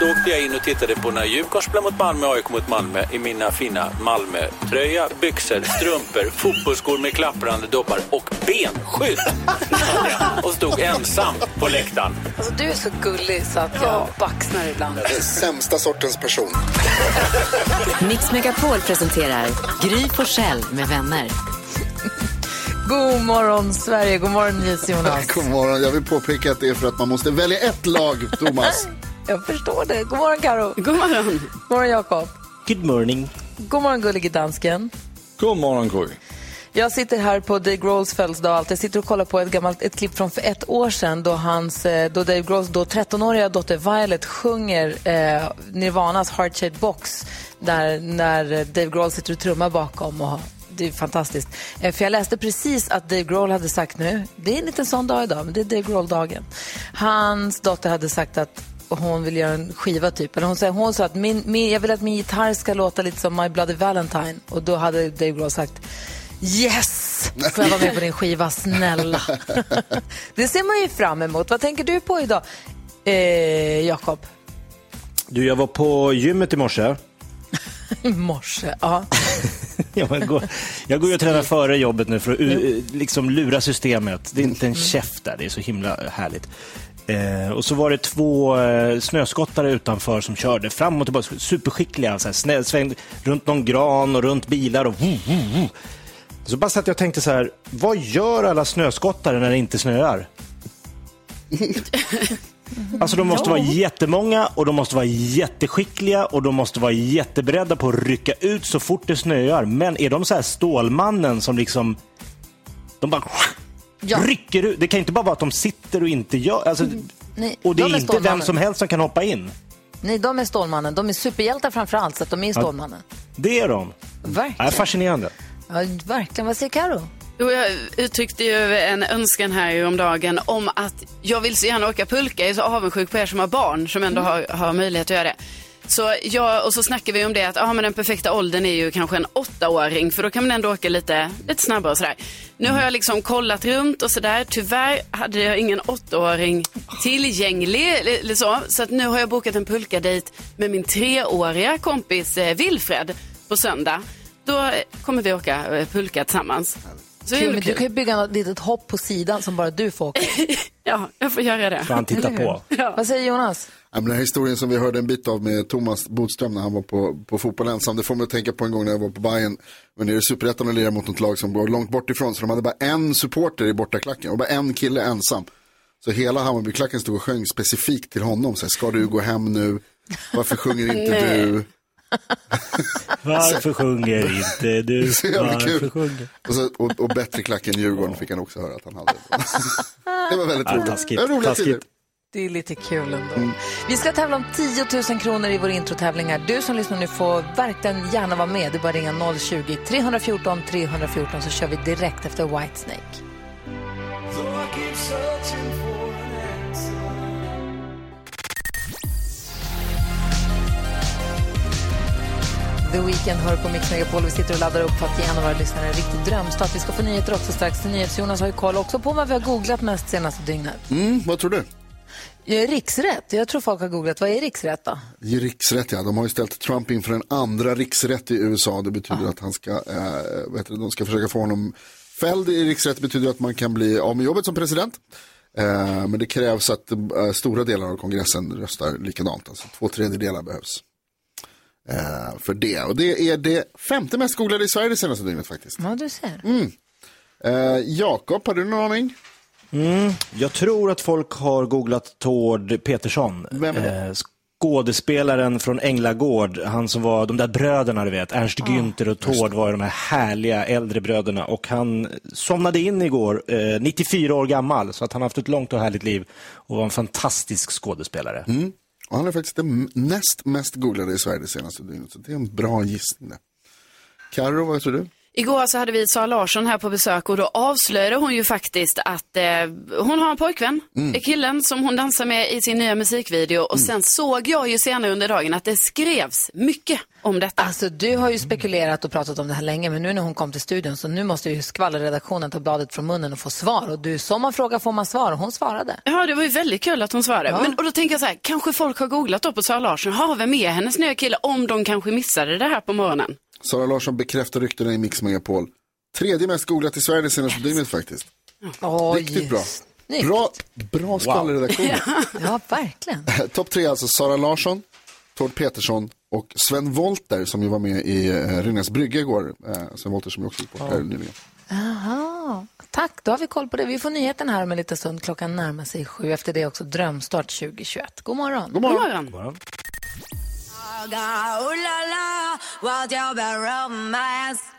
då åkte jag in och tittade på när Djurgården spelade mot Malmö och AIK mot Malmö i mina fina Malmö-tröja, byxor, strumpor, fotbollsskor med klapprande dobbar och benskydd. och stod ensam på läktaren. Alltså du är så gullig så att jag baxnar ibland. Den sämsta sortens person. Mix Megapol presenterar Gry Forssell med vänner. God morgon Sverige, god morgon NyhetsJonas. God morgon. Jag vill påpeka att det är för att man måste välja ett lag, Thomas. Jag förstår det. God morgon Karo. God morgon. God morgon Jakob. Good morning. God morgon gullige dansken. God morgon, Gry. Jag sitter här på Dave Grohls födelsedag. alltid. Jag sitter och kollar på ett, gammalt, ett klipp från för ett år sedan då, hans, eh, då Dave Grohls då 13-åriga dotter Violet sjunger eh, Nirvanas Heart Shaped Box där, när Dave Grohl sitter och trummar bakom. Och, det är fantastiskt. Eh, för jag läste precis att Dave Grohl hade sagt nu, det är en liten sån dag idag, men det är Dave Grohl-dagen. Hans dotter hade sagt att hon vill göra en skiva typ. Eller hon, sa, hon sa att min, min, jag vill att min gitarr ska låta lite som My Bloody Valentine. Och då hade Dave Grohl sagt Yes! Får jag vara med på din skiva, snälla? det ser man ju fram emot. Vad tänker du på idag, eh, Jakob? Du, jag var på gymmet i morse. I morse, ja. Jag går, jag går ju och tränar före jobbet nu för att liksom lura systemet. Det är inte en käft där, det är så himla härligt. Eh, och så var det två eh, snöskottare utanför som körde fram och tillbaka, superskickliga. Så här, snä, svängde runt någon gran och runt bilar. Och, woo, woo, woo. Så bara satt jag och tänkte så här, vad gör alla snöskottare när det inte snöar? Alltså de måste vara jättemånga och de måste vara jätteskickliga och de måste vara jätteberedda på att rycka ut så fort det snöar. Men är de så här Stålmannen som liksom... De bara Ja. rycker ut. Det kan inte bara vara att de sitter och inte gör... Alltså, Nej, och det de är är inte vem som helst som kan hoppa in. Nej, de är Stålmannen. De är superhjältar framför allt, så att de är Stålmannen. Det är de. Verkligen. är fascinerande. Ja, verkligen. Vad säger Karo? Jo, jag uttryckte ju en önskan här om dagen om att jag vill så gärna åka pulka. Jag är så avundsjuk på er som har barn som ändå har, har möjlighet att göra det. Så jag, och så snackar vi om det att ah, men den perfekta åldern är ju kanske en åttaåring för då kan man ändå åka lite, lite snabbare och sådär. Nu har jag liksom kollat runt och sådär. Tyvärr hade jag ingen åttaåring tillgänglig eller så. Så att nu har jag bokat en pulkadejt med min treåriga kompis eh, Wilfred på söndag. Då kommer vi åka eh, pulka tillsammans. Så det är Kul, men du kul. kan ju bygga ett litet hopp på sidan som bara du får åka. Ja, jag får göra det. Får han titta på. Vad säger Jonas? Ja, den här historien som vi hörde en bit av med Thomas Bodström när han var på, på fotboll ensam, det får mig att tänka på en gång när jag var på Bayern men nere i Superettan och lirade mot något lag som går långt bort ifrån, så de hade bara en supporter i bortaklacken och bara en kille ensam. Så hela Hammarbyklacken stod och sjöng specifikt till honom, så här, ska du gå hem nu, varför sjunger inte du? Varför sjunger inte du? Varför sjunger? Och, så, och, och bättre klack än Djurgården fick han också höra att han hade. det var väldigt Ja, roligt. taskigt, Det roliga taskigt. tider. Det är lite kul ändå. Vi ska tävla om 10 000 kronor i vår introtävling här. Du som lyssnar nu får verkligen gärna vara med. Är bara ringa 020-314 314 så kör vi direkt efter Whitesnake. The Weeknd hör på Mix Megapol. Vi sitter och laddar upp för att ge en av våra lyssnare en riktig drömstart. Vi ska få nyheter också strax. NyhetsJonas har ju koll också på vad vi har googlat mest senaste dygnet. Mm, vad tror du? Eh, Riksrätt. Jag tror folk har googlat. Vad är riksrätt då? Riksrätt, ja. De har ju ställt Trump inför en andra riksrätt i USA. Det betyder att han ska, vad heter det, de ska försöka få honom fälld i riksrätt. Betyder att man kan bli av med jobbet som president. Eh, men det krävs att eh, stora delar av kongressen röstar likadant. Alltså två tredjedelar behövs. Eh, för det. Och det är det femte mest googlade i Sverige det senaste dygnet faktiskt. Ja, du ser. Eh, Jakob, har du någon aning? Jag tror att folk har googlat Tord Petersson. Vem är det? Eh, skådespelaren från Änglagård, han som var de där bröderna du vet, Ernst Günther och Tord var de här härliga äldre bröderna och han somnade in igår, eh, 94 år gammal, så att han har haft ett långt och härligt liv och var en fantastisk skådespelare. Och han är faktiskt den näst mest googlade i Sverige det senaste dygnet. Så det är en bra gissning. det. Carro, vad tror du? Igår så hade vi Sara Larsson här på besök och då avslöjade hon ju faktiskt att eh, hon har en pojkvän, mm. killen som hon dansar med i sin nya musikvideo. Och mm. sen såg jag ju senare under dagen att det skrevs mycket om detta. Alltså du har ju spekulerat och pratat om det här länge men nu när hon kom till studion så nu måste ju skvallerredaktionen ta bladet från munnen och få svar. Och du, som man frågar får man svar och hon svarade. Ja, det var ju väldigt kul att hon svarade. Ja. Men, och då tänker jag så här, kanske folk har googlat då på Sara Larsson, har vem är hennes nya kille om de kanske missade det här på morgonen? Sara Larsson bekräftar ryktena i Mix Megapol. Tredje mest googlat i Sverige det senaste dygnet faktiskt. Oh, Riktigt bra. Bra, bra skvallerredaktion. Wow. ja, verkligen. Topp tre alltså Sara Larsson, Tord Petersson och Sven Volter som ju var med i uh, Rynäs brygga igår. Uh, Sven Volter som också gick bort här nyligen. Jaha, tack. Då har vi koll på det. Vi får nyheten här om en liten stund. Klockan närmar sig sju. Efter det också Drömstart 2021. God morgon. God morgon. God morgon. God morgon.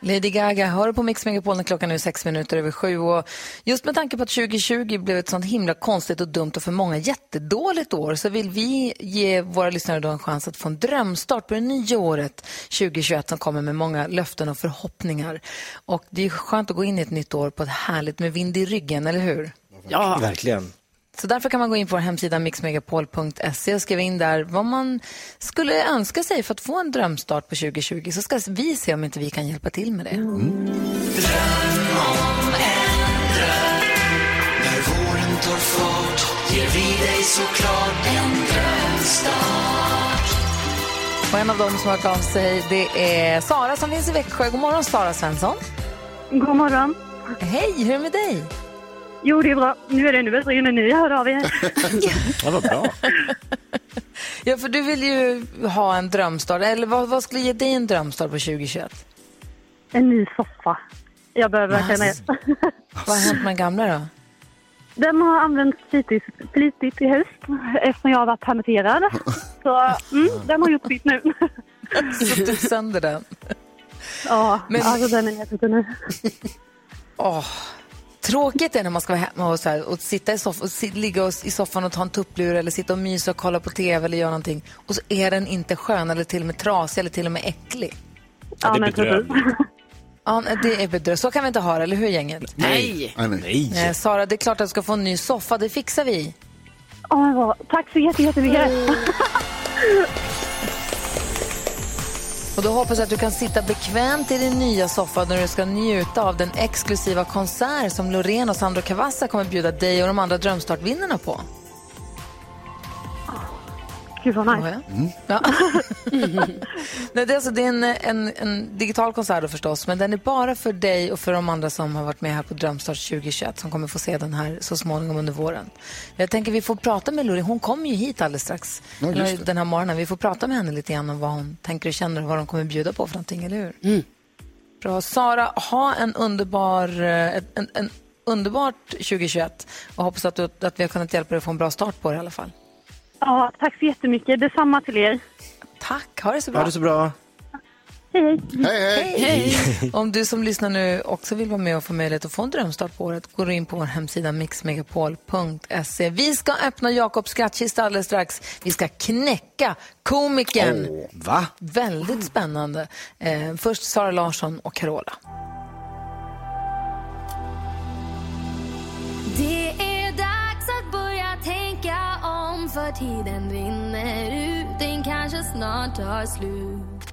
Lady Gaga hör på Mix Megapol när klockan är sex minuter över sju. Och just med tanke på att 2020 blev ett sånt himla konstigt och dumt och för många jättedåligt år så vill vi ge våra lyssnare då en chans att få en drömstart på det nya året 2021 som kommer med många löften och förhoppningar. Och det är skönt att gå in i ett nytt år på ett härligt med vind i ryggen, eller hur? Ja, verkligen. Så därför kan man gå in på vår hemsida mixmegapol.se och skriva in där vad man skulle önska sig för att få en drömstart på 2020. Så ska vi se om inte vi kan hjälpa till med det. Mm. Dröm om en dröm När våren tar fart ger vi dig såklart en drömstart Och en av dem som har hört av sig det är Sara som finns i Växjö. God morgon Sara Svensson. God morgon. Hej, hur är det med dig? Jo, det är bra. Nu är det ännu bättre när ni hör av er. ja, vad bra. ja, för du vill ju ha en drömstart. Eller vad, vad skulle ge dig en drömstart på 2021? En ny soffa. Jag behöver verkligen det. vad har hänt med den gamla då? Den har använts flitigt, flitigt i höst eftersom jag har varit permitterad. Så mm, den har gjort sitt nu. Suttit sönder den? Ja, Men... alltså den är nedsutten nu. Åh, Tråkigt är när man ska vara hemma och, så här, och sitta i soff och sit, ligga och, i soffan och ta en tupplur eller sitta och mysa och kolla på tv eller göra någonting och så är den inte skön eller till och med trasig eller till och med äcklig. Ja, det är bedrövligt. Ja, det är bedrövligt. Så kan vi inte ha det, eller hur gänget? Nej. Nej. Nej. Nej. Sara, det är klart att du ska få en ny soffa. Det fixar vi. Oh, tack så jättemycket. Och då hoppas jag att du kan sitta bekvämt i din nya soffa när du ska njuta av den exklusiva konsert som Loreen och Sandro Cavazza kommer bjuda dig och de andra Drömstartvinnarna på. Gud vad nice. Mm. Ja. Nej, det är, alltså, det är en, en, en, digital konsert då förstås, men den är bara för dig och för de andra som har varit med här på Drömstart 2021 som kommer få se den här så småningom under våren. Jag tänker vi får prata med Loreen, hon kommer ju hit alldeles strax ja, den här morgonen. Vi får prata med henne lite grann om vad hon tänker och känner och vad de kommer bjuda på för någonting, eller hur? Mm. Bra. Sara, ha en underbar, eh, en, en underbart 2021 och hoppas att, du, att vi har kunnat hjälpa dig att få en bra start på det i alla fall. Ja, tack så jättemycket. Detsamma till er. Tack. Ha det så bra. Ha det så bra. Hej, hej. Hej, hej. Om du som lyssnar nu också vill vara med och få möjlighet att få en drömstart på året, går du in på vår hemsida mixmegapol.se. Vi ska öppna Jakobs skrattkista alldeles strax. Vi ska knäcka komikern. Oh, va? Väldigt spännande. Eh, först Sara Larsson och Carola. För tiden rinner ut, den kanske snart tar slut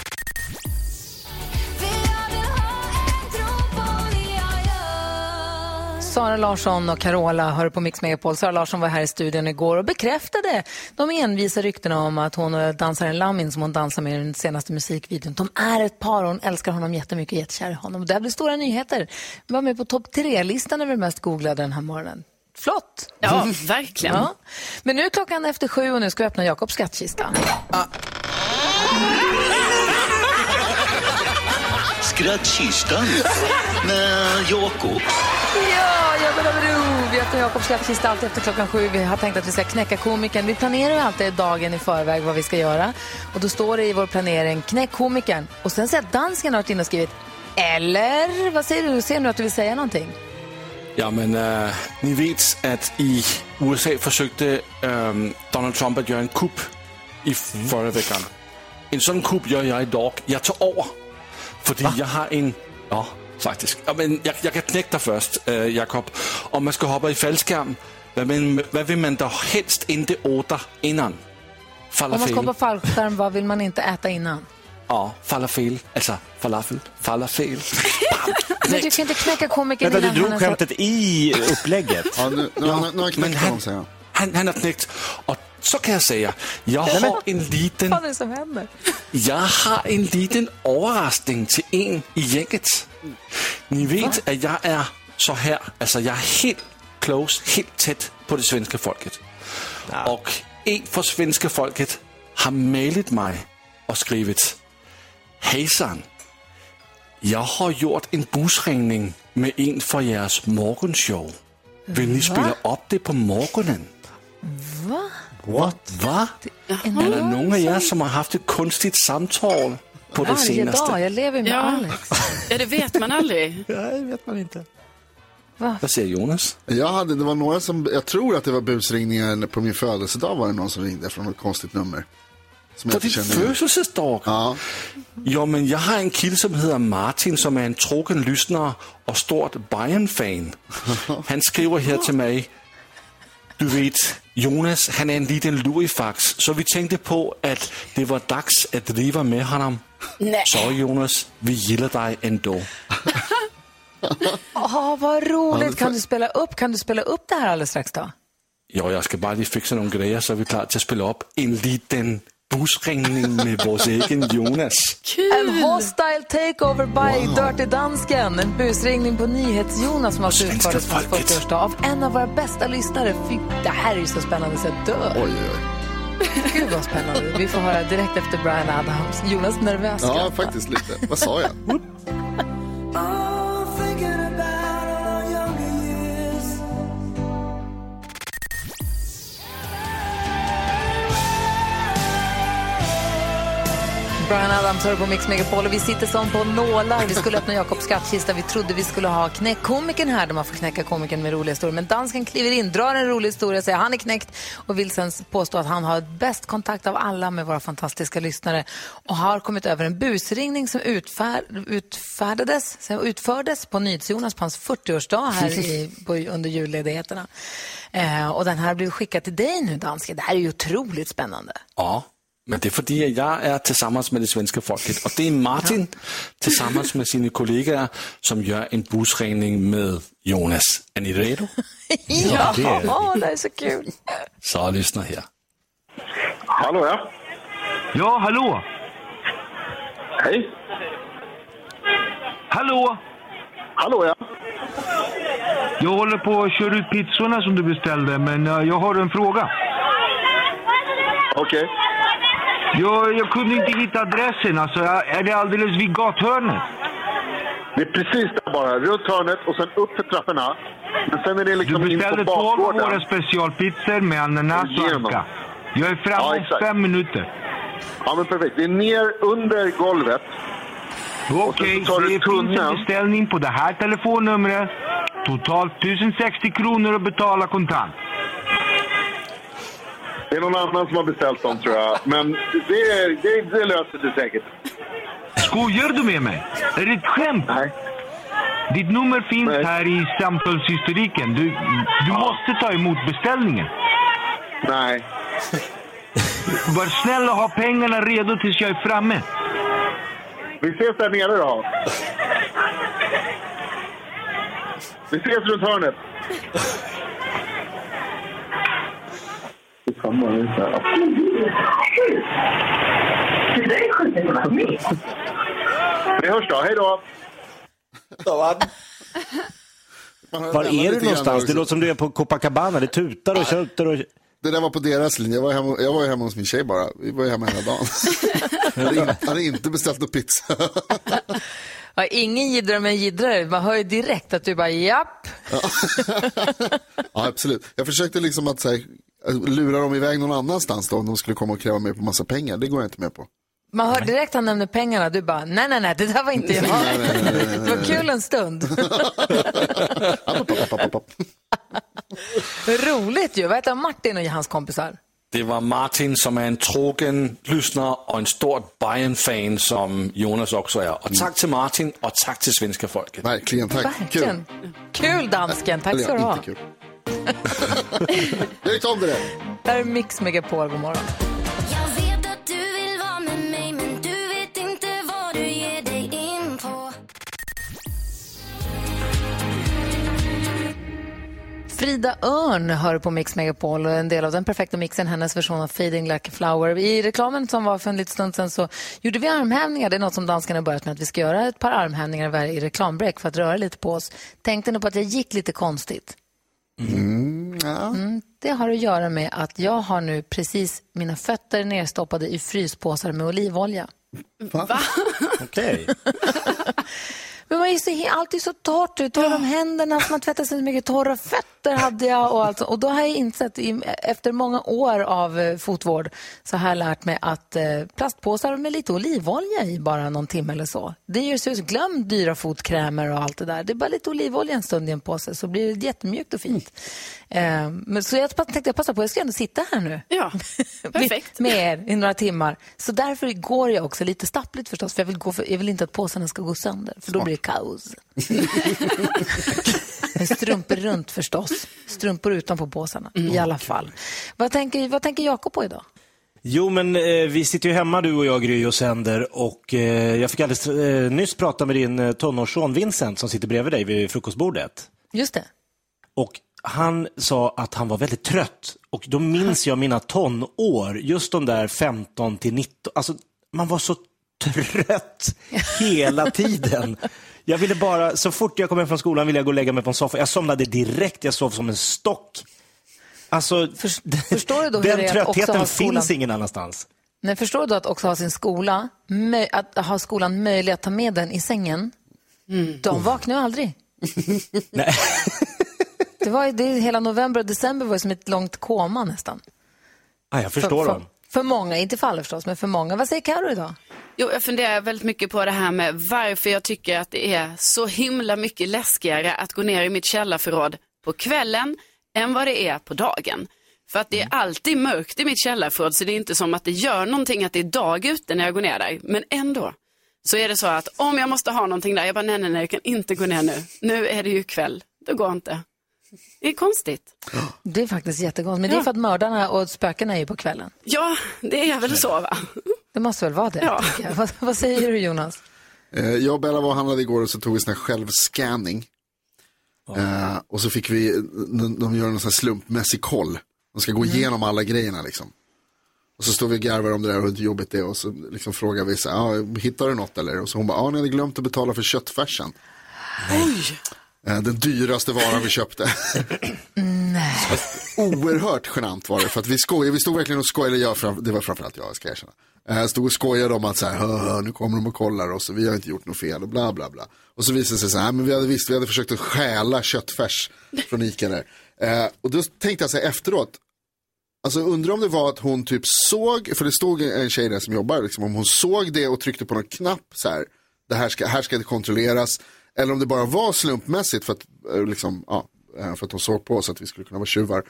Sara Larsson och Carola hör på Mix Megapol. Sara Larsson var här i studion igår och bekräftade de envisa ryktena om att hon och dansaren Lamin som hon dansar med i den senaste musikvideon, de är ett par och hon älskar honom jättemycket och jättekär i honom. Det blir stora nyheter. Vi var med på topp tre-listan över det mest googlade den här morgonen. Flott! Ja, verkligen. Ja. Men nu är klockan efter sju och nu ska vi öppna Jakobs skattkista. Ah. Skrattkistan med Jakob. Ja, Jakob Abro. Vi öppnar Jakobs skattkista alltid efter klockan sju. Vi har tänkt att vi ska knäcka komikern. Vi planerar ju alltid dagen i förväg vad vi ska göra. Och då står det i vår planering, knäck komikern. Och sen ser jag att dansken har varit inne och skrivit, eller? Vad säger du? Ser du att du vill säga någonting? Ja, men äh, ni vet att i USA försökte äh, Donald Trump att göra en kupp i förra veckan. En sån kupp gör jag idag. Jag tar över. För jag har en... Ja, Faktiskt. Ja, men jag, jag kan knäcka dig först, äh, Jakob. Om man ska hoppa i fallskärm, vad vill, vad vill man då helst inte äta innan? Om man ska Falafel. hoppa fallskärm, vad vill man inte äta innan? Ja, falafel. Alltså falafel. Falafel. Men du kan inte knäcka komikern Vänta, du drog skämtet i upplägget. Ja, nu, nu, nu, nu har han knäckt honom, säger han. Han, han har knäckt. Och så kan jag säga, jag har en liten, Vad är det som händer? jag har en liten överraskning till en i gänget. Ni vet att jag är så här, alltså jag är helt close, helt tätt på det svenska folket. Och en från svenska folket har mejlat mig och skrivit Hejsan, jag har gjort en busringning med en för jeres morgonshow. Vill ni spela upp det på morgonen? Va? What? Va? Är det någon av er som har haft ett konstigt samtal på det Varje senaste? dag, jag lever med Ja. Alex. Ja, det vet man aldrig. Nej, vet man inte. Vad säger Jonas? Jag hade, det var några som, jag tror att det var busringningar på min födelsedag var det någon som ringde från något konstigt nummer. Som På din födelsedag? Ja, Ja, men jag har en kille som heter Martin som är en trogen lyssnare och stort Bayern-fan. Han skriver här till mig. Du vet, Jonas, han är en liten lurifax, så vi tänkte på att det var dags att driva med honom. Nej. Så Jonas, vi gillar dig ändå. Åh, vad Ja, roligt. Kan du spela upp, kan du spela upp det här alldeles strax då? Ja, jag ska bara lige fixa några grejer så är vi klara till att spela upp en liten busringning med vår egen Jonas. En hostile takeover by Dirty Dansken. En busringning på NyhetsJonas som alltså utfördes på hans folket. 40-årsdag av en av våra bästa lyssnare. Fy, det här är ju så spännande så jag dör. oj, oj. Gud vad spännande. Vi får höra direkt efter Brian Adams. Jonas nervös Ja, faktiskt lite. Vad sa jag? Brian Adams hör på Mix Megapol och vi sitter som på nålar. Vi skulle öppna Jakobs skattkista. Vi trodde vi skulle ha knäckkomikern här där man får knäcka komikern med roliga historier. Men dansken kliver in, drar en rolig historia, säger han är knäckt och vill sen påstå att han har bäst kontakt av alla med våra fantastiska lyssnare och har kommit över en busringning som utfär, utfärdades, utfördes på NyhetsJonas på hans 40-årsdag här i, på, under julledigheterna. Eh, och den här blev skickad till dig nu, dansken. Det här är ju otroligt spännande. Ja, men det är för att jag är tillsammans med det svenska folket och det är Martin tillsammans med sina kollegor som gör en busringning med Jonas. Är ni redo? Ja, det är- Åh, det är så kul. Så lyssna här. Hallå ja. Ja, hallå? Hej. Hallå? Hallå ja. Jag håller på att köra ut pizzorna som du beställde, men eh, jag har en fråga. Okej. Jag, jag kunde inte hitta adressen. Alltså, är det alldeles vid gathörnet? Det är precis där bara. Runt hörnet och sen upp för trapporna. Men sen är det Du liksom in på beställde två av våra specialpizzor med ananas och anka. Jag är framme om fem minuter. Ja men perfekt. Det är ner under golvet. Okej, du det finns en beställning på det här telefonnumret. Totalt 1060 kronor att betala kontant. Det är någon annan som har beställt dem tror jag. Men det, det, det löser sig säkert. Skojar du med mig? Är det ett skämt? Nej. Ditt nummer finns Nej. här i samtalshistoriken. Du, du måste ta emot beställningen. Nej. Var snäll och ha pengarna redo tills jag är framme. Vi ses där nere då. Vi ses runt hörnet. Vi hörs då. Hej då. Var är du någonstans? Det låter som du är på Copacabana. Det tutar och tjuter och... Det där var på deras linje. Jag var, hemma, jag var hemma hos min tjej bara. Vi var hemma hela dagen. Hade inte, hade inte beställt någon pizza. Ja, ingen jiddrar med en jiddrare. Man hör ju direkt att du bara japp. Ja, absolut. Jag försökte liksom att så här, lura dem iväg någon annanstans då, om de skulle komma och kräva mig på massa pengar. Det går jag inte med på. Man hör direkt han nämner pengarna. Du bara nej, nej, nej, det där var inte jag. Nej, nej, nej, Det var kul en stund. Roligt ju. Vad heter? Martin och hans kompisar? Det var Martin som är en trogen lyssnare och en stor Bayern-fan som Jonas också är. Och tack till Martin och tack till svenska folket. Verkligen, tack. Verkligen. Kul dansken, tack ska du ha. Inte kul. Jag gick om det där. Här är Mix Megapol, god morgon. Frida Örn hör på Mix Megapol och en del av den perfekta mixen, hennes version av Fading Like a Flower. I reklamen som var för en liten stund sedan så gjorde vi armhävningar. Det är något som danskarna har börjat med, att vi ska göra ett par armhävningar varje i reklambreak för att röra lite på oss. Tänkte ni på att jag gick lite konstigt? Mm, ja. Mm, det har att göra med att jag har nu precis mina fötter nerstoppade i fryspåsar med olivolja. Va? Okej. Men man är så, he- alltid så torrt ut. Torra om händerna, man tvättar sig så mycket. Torra fötter hade jag. Och, allt. och då har jag insett, efter många år av eh, fotvård, så har jag lärt mig att eh, plastpåsar med lite olivolja i bara någon timme eller så. Det gör så glöm dyra fotkrämer och allt det där. Det är bara lite olivolja en stund i en påse så blir det jättemjukt och fint. Eh, men, så jag tänkte jag passa på, jag ska ändå sitta här nu. Ja, perfekt. med er i några timmar. Så därför går jag också lite stappligt förstås, för jag vill, gå för, jag vill inte att påsarna ska gå sönder, för då blir det kaos. Med strumpor runt förstås, strumpor utanpå påsarna i alla fall. Vad tänker, vad tänker Jakob på idag? Jo, men eh, vi sitter ju hemma du och jag, Gry och sänder och eh, jag fick alldeles eh, nyss prata med din eh, tonårsson Vincent som sitter bredvid dig vid frukostbordet. Just det. Och han sa att han var väldigt trött och då minns jag mina tonår, just de där 15 till 19, alltså man var så trött hela tiden. Jag ville bara, så fort jag kom hem från skolan ville jag gå och lägga mig på en soffa. Jag somnade direkt, jag sov som en stock. Alltså, förstår du då hur den det är att också tröttheten skolan- finns ingen annanstans. Nej, förstår du då att också ha sin skola, möj- att ha skolan möjlig att ta med den i sängen? De vaknar ju aldrig. Nej. Det var, ju- det, hela november och december var ju som ett långt koma nästan. Ah, jag förstår för, dem. För, för många, inte för alla förstås, men för många. Vad säger Karo idag? Jo, jag funderar väldigt mycket på det här med varför jag tycker att det är så himla mycket läskigare att gå ner i mitt källarförråd på kvällen än vad det är på dagen. För att det är alltid mörkt i mitt källarförråd så det är inte som att det gör någonting att det är dag ute när jag går ner där. Men ändå så är det så att om jag måste ha någonting där, jag bara nej, nej, nej, jag kan inte gå ner nu. Nu är det ju kväll, det går inte. Det är konstigt. Det är faktiskt jättekonstigt, men det är Ja. för att mördarna och spökena är ju på kvällen. Ja, det är väl så va? Det måste väl vara det? Ja. Vad, vad säger du Jonas? Eh, Jag och Bella var och handlade igår och så tog vi sån här självscanning. Eh, och så fick vi, de, gör en sån här slumpmässig koll. De ska gå igenom alla grejerna liksom. Och så står vi och garvar om det där och hur jobbigt det är och så liksom frågar vi så här, ah, hittar du något eller? Och så hon bara, ja ni hade glömt att betala för köttfärsen. Eh, Den dyraste varan vi köpte. Nej. Oerhört genant var det, för att vi skojade, vi stod verkligen och skojade, jag, det var framförallt jag, ska jag erkänna. Eh, stod och skojade om att så här, "Hö, hö, nu kommer de och kollar oss och vi har inte gjort något fel och bla bla bla. Och så visade det sig så här, men vi hade visst, vi hade försökt att stjäla köttfärs från Ica där. Eh, och då tänkte jag så här efteråt, alltså undrar om det var att hon typ såg, för det stod en tjej där som jobbar, liksom, om hon såg det och tryckte på någon knapp så här, det här ska, här ska det kontrolleras. Eller om det bara var slumpmässigt för att, eh, liksom, ja, eh, för att hon såg på oss att vi skulle kunna vara tjuvar.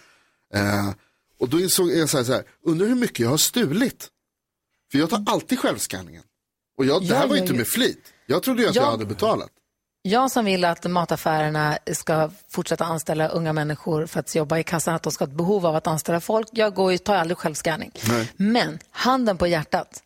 Eh, och då insåg jag så här, så här, undrar hur mycket jag har stulit. För jag tar alltid självskanningen. Och jag, det här Jag var ju inte med flit. Jag trodde ju att jag Jag- hade betalat. Jag som vill att mataffärerna ska fortsätta anställa unga människor för att jobba i kassan, att de ska ha ett behov av att anställa folk. Jag går ju, tar aldrig självscanning. Nej. Men handen på hjärtat,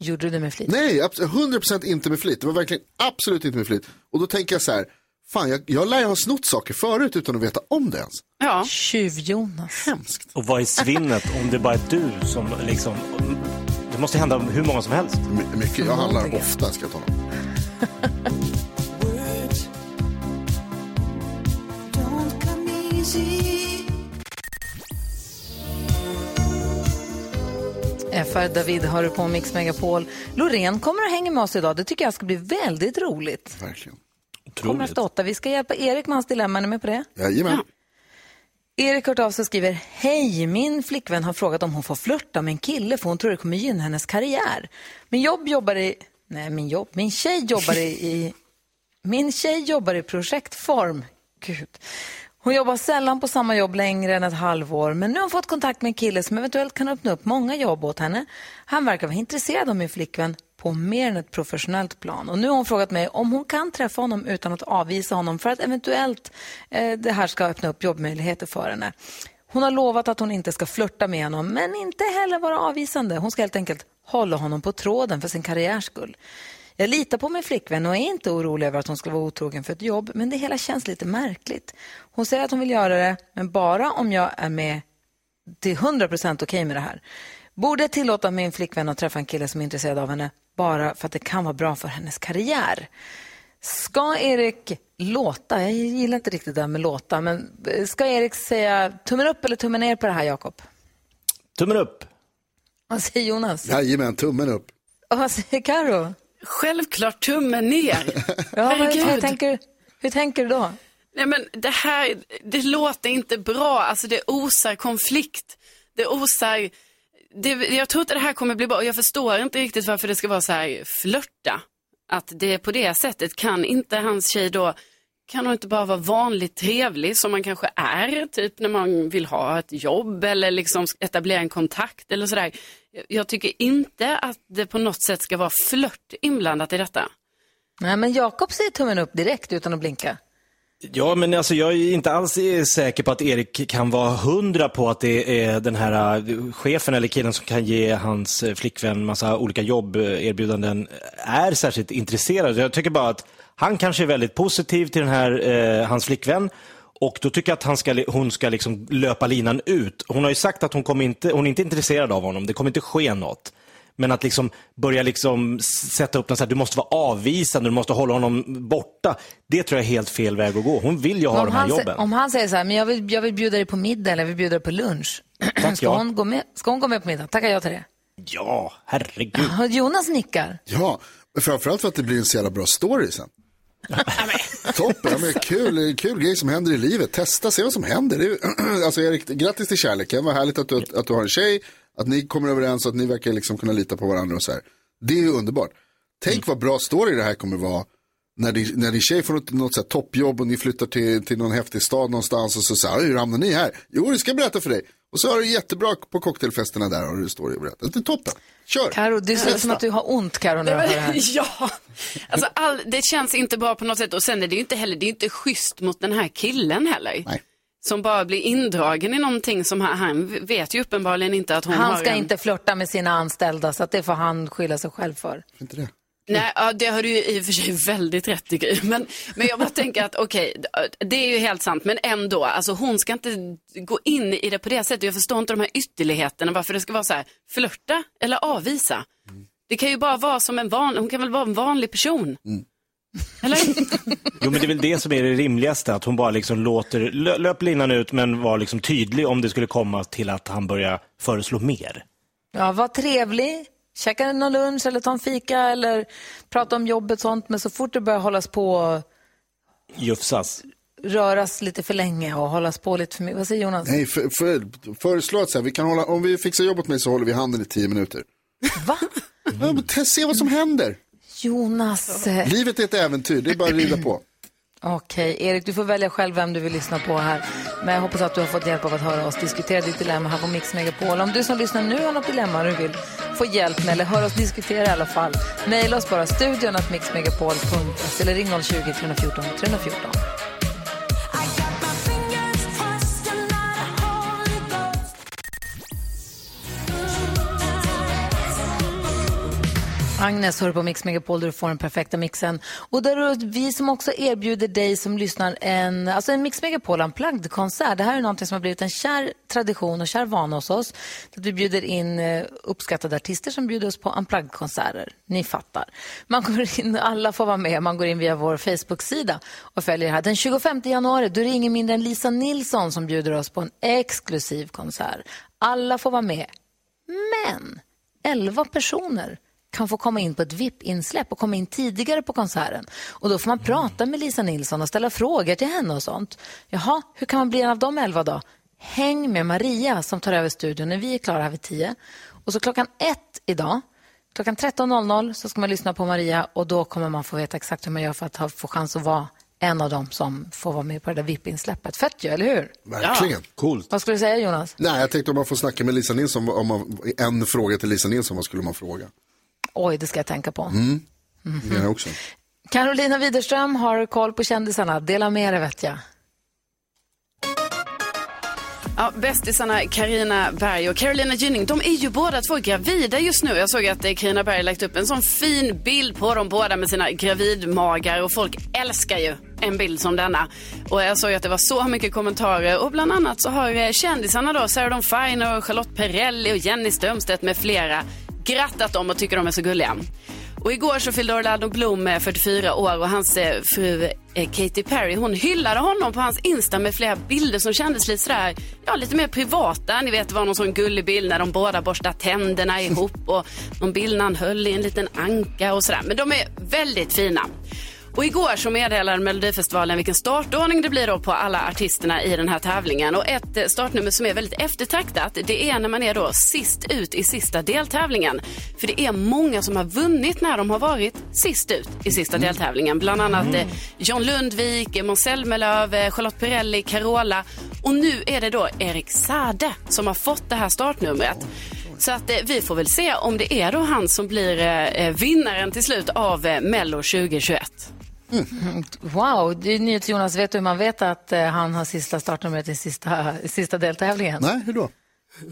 gjorde du det med flit? Nej, abs- 100% inte med flit. Det var verkligen absolut inte med flit. Och då tänker jag så här, fan jag, jag lär ju ha snott saker förut utan att veta om det ens. Ja. Tjuv-Jonas. Hemskt. Och vad är svinnet om det bara är du som liksom... Det måste hända hur många som helst. My- mycket, jag handlar ofta ska jag tala om. FR David har du på Mix Megapol. Loreen kommer och hänger med oss idag. Det tycker jag ska bli väldigt roligt. Verkligen. Kommer efter åtta. Vi ska hjälpa Erik med hans dilemma. Är ni med på det? Jajamän. Erik har hört av sig och skriver Hej, min flickvän har frågat om hon får flörta med en kille för hon tror det kommer gynna hennes karriär. Min jobb jobbar i... Nej, min jobb. Min tjej jobbar i... i min tjej jobbar i projektform. Gud. Hon jobbar sällan på samma jobb längre än ett halvår men nu har hon fått kontakt med en kille som eventuellt kan öppna upp många jobb åt henne. Han verkar vara intresserad av min flickvän på mer än ett professionellt plan. Och nu har hon frågat mig om hon kan träffa honom utan att avvisa honom för att eventuellt eh, det här ska öppna upp jobbmöjligheter för henne. Hon har lovat att hon inte ska flirta med honom men inte heller vara avvisande. Hon ska helt enkelt hålla honom på tråden för sin karriärs skull. Jag litar på min flickvän och är inte orolig över att hon ska vara otrogen för ett jobb, men det hela känns lite märkligt. Hon säger att hon vill göra det, men bara om jag är med till 100% okej med det här. Borde jag tillåta min flickvän att träffa en kille som är intresserad av henne bara för att det kan vara bra för hennes karriär? Ska Erik låta, jag gillar inte riktigt det där med låta, men ska Erik säga tummen upp eller tummen ner på det här, Jakob? Tummen upp. Vad säger Jonas? Jajamän, tummen upp. Och vad säger Karo? Självklart tummen ner. Ja, vad, hur, tänker, hur tänker du då? Nej men det här, det låter inte bra. Alltså det osar konflikt. Det osar, det, jag tror inte det här kommer bli bra. Jag förstår inte riktigt varför det ska vara så här flörta. Att det är på det sättet. Kan inte hans tjej då, kan hon inte bara vara vanligt trevlig som man kanske är, typ när man vill ha ett jobb eller liksom etablera en kontakt eller sådär. Jag- Jag tycker inte att det på något sätt ska vara flört inblandat i detta. Nej, men Jakob säger tummen upp direkt utan att blinka. Ja, men alltså jag är inte alls säker på att Erik kan vara hundra på att det är den här eh, chefen eller killen som kan ge hans eh, flickvän massa olika jobberbjudanden eh, är särskilt intresserad. Jag tycker bara att han kanske är väldigt positiv till den här, eh, hans flickvän. Och då tycker jag att han ska, hon ska liksom löpa linan ut. Hon har ju sagt att hon, kommer inte, hon är inte intresserad av honom, det kommer inte ske något. Men att liksom börja liksom sätta upp den så här, du måste vara avvisande, du måste hålla honom borta. Det tror jag är helt fel väg att gå. Hon vill ju ha de här jobben. om han säger så här, men jag vill, jag vill bjuda dig på middag eller jag vill bjuda dig på lunch. ska, ja. hon gå med, ska hon gå med på middag? Tackar jag till det. Ja, herregud. Jonas nickar. Ja, men framförallt för att det blir en så jävla bra story sen. Toppen, ja, men kul, kul grej som händer i livet. Testa, se vad som händer. Är, alltså Erik, grattis till kärleken. Vad härligt att du, att du har en tjej, att ni kommer överens och att ni verkar liksom kunna lita på varandra och så här. Det är ju underbart. Tänk vad bra story det här kommer vara när, din- när din tjej får något, något så här toppjobb och ni flyttar till, till någon häftig stad någonstans och så säger hur hamnar ni här? Jo, det ska jag berätta för dig. Och så har du jättebra på cocktailfesterna där och du står och berättar. Det är toppen. Kör. Karo, det ser ut som att du har ont Karo när du hör det här. Ja, alltså all, det känns inte bra på något sätt och sen är det ju inte heller, det är inte schysst mot den här killen heller. Nej. Som bara blir indragen i någonting som han, han vet ju uppenbarligen inte att hon Han har ska en... inte flörta med sina anställda så att det får han skylla sig själv för. Inte det. Nej, ja, det har du ju i och för sig väldigt rätt i. Men, men jag bara tänker att okej, det är ju helt sant. Men ändå, alltså hon ska inte gå in i det på det sättet. Jag förstår inte de här ytterligheterna, varför det ska vara så här, flörta eller avvisa. Det kan ju bara vara som en vanlig, hon kan väl vara en vanlig person. Eller? Jo, men det är väl det som är det rimligaste, att hon bara liksom låter, lö, löp linan ut men var liksom tydlig om det skulle komma till att han börjar föreslå mer. Ja, var trevlig. Käka någon lunch eller ta en fika eller prata om jobbet och sånt. Men så fort det börjar hållas på Jufsas. röras lite för länge och hållas på lite för mycket. Vad säger Jonas? Nej, för, för, föreslå att så här, vi kan hålla, om vi fixar jobb åt mig så håller vi handen i tio minuter. Va? Ja, test, se vad som händer. Jonas. Livet är ett äventyr, det är bara att rida på. Okej, Erik, du får välja själv vem du vill lyssna på här. Men jag hoppas att du har fått hjälp av att höra oss diskutera ditt dilemma här på Mix Megapol. Om du som lyssnar nu har något dilemma du vill få hjälp med eller höra oss diskutera i alla fall, mejla oss bara studion att mixmegapol.se eller ring 020 314 314. Agnes hör på Mix Megapol där du får den perfekta mixen. Och där vi som också erbjuder dig som lyssnar en, alltså en Mix Megapol Unplugged-konsert. Det här är någonting som har blivit en kär tradition och kär vana hos oss. Att vi bjuder in eh, uppskattade artister som bjuder oss på Unplugged-konserter. Ni fattar. Man går in, alla får vara med. Man går in via vår Facebook-sida och följer det här. Den 25 januari då är det ingen mindre än Lisa Nilsson som bjuder oss på en exklusiv konsert. Alla får vara med. Men 11 personer kan få komma in på ett VIP-insläpp och komma in tidigare på konserten. Och då får man prata med Lisa Nilsson och ställa frågor till henne och sånt. Jaha, hur kan man bli en av de 11 då? Häng med Maria som tar över studion när vi är klara här vid 10. Och så klockan ett idag, klockan 13.00 så ska man lyssna på Maria och då kommer man få veta exakt hur man gör för att ha, få chans att vara en av dem som får vara med på det där VIP-insläppet. Fett ju, eller hur? Verkligen. Coolt. Vad skulle du säga Jonas? Nej, jag tänkte om man får snacka med Lisa Nilsson, om man, en fråga till Lisa Nilsson, vad skulle man fråga? Oj, det ska jag tänka på. Mm. Det gör jag också. Carolina Widerström har koll på kändisarna. Dela med dig vet jag. Ja, bästisarna Karina Berg och Carolina Gynning, de är ju båda två gravida just nu. Jag såg att eh, Carina Berg lagt upp en sån fin bild på dem båda med sina gravidmagar och folk älskar ju en bild som denna. Och jag såg att det var så mycket kommentarer och bland annat så har eh, kändisarna då, Sarah Dawn Finer, Charlotte Perrelli och Jenny Strömstedt med flera grattat dem och tycker de är så gulliga. Och igår så fyllde Orlando Bloom eh, 44 år och hans eh, fru eh, Katy Perry, hon hyllade honom på hans Insta med flera bilder som kändes lite sådär, ja lite mer privata. Ni vet, det var någon sån gullig bild när de båda borstar tänderna ihop och någon bild när han höll i en liten anka och sådär. Men de är väldigt fina. Och igår så meddelade Melodifestivalen vilken startordning det blir då på alla artisterna i den här tävlingen. Och ett eh, startnummer som är väldigt eftertraktat, det är när man är då sist ut i sista deltävlingen. För det är många som har vunnit när de har varit sist ut i sista deltävlingen. Bland annat eh, John Lundvik, eh, Måns Zelmerlöw, Charlotte Perrelli, Carola. Och nu är det då Erik Sade som har fått det här startnumret. Så att eh, vi får väl se om det är då han som blir eh, vinnaren till slut av eh, Mello 2021. Wow, det är nyhets Jonas. Vet du hur man vet att eh, han har sista startnumret i sista, sista deltävlingen? Nej, hur då?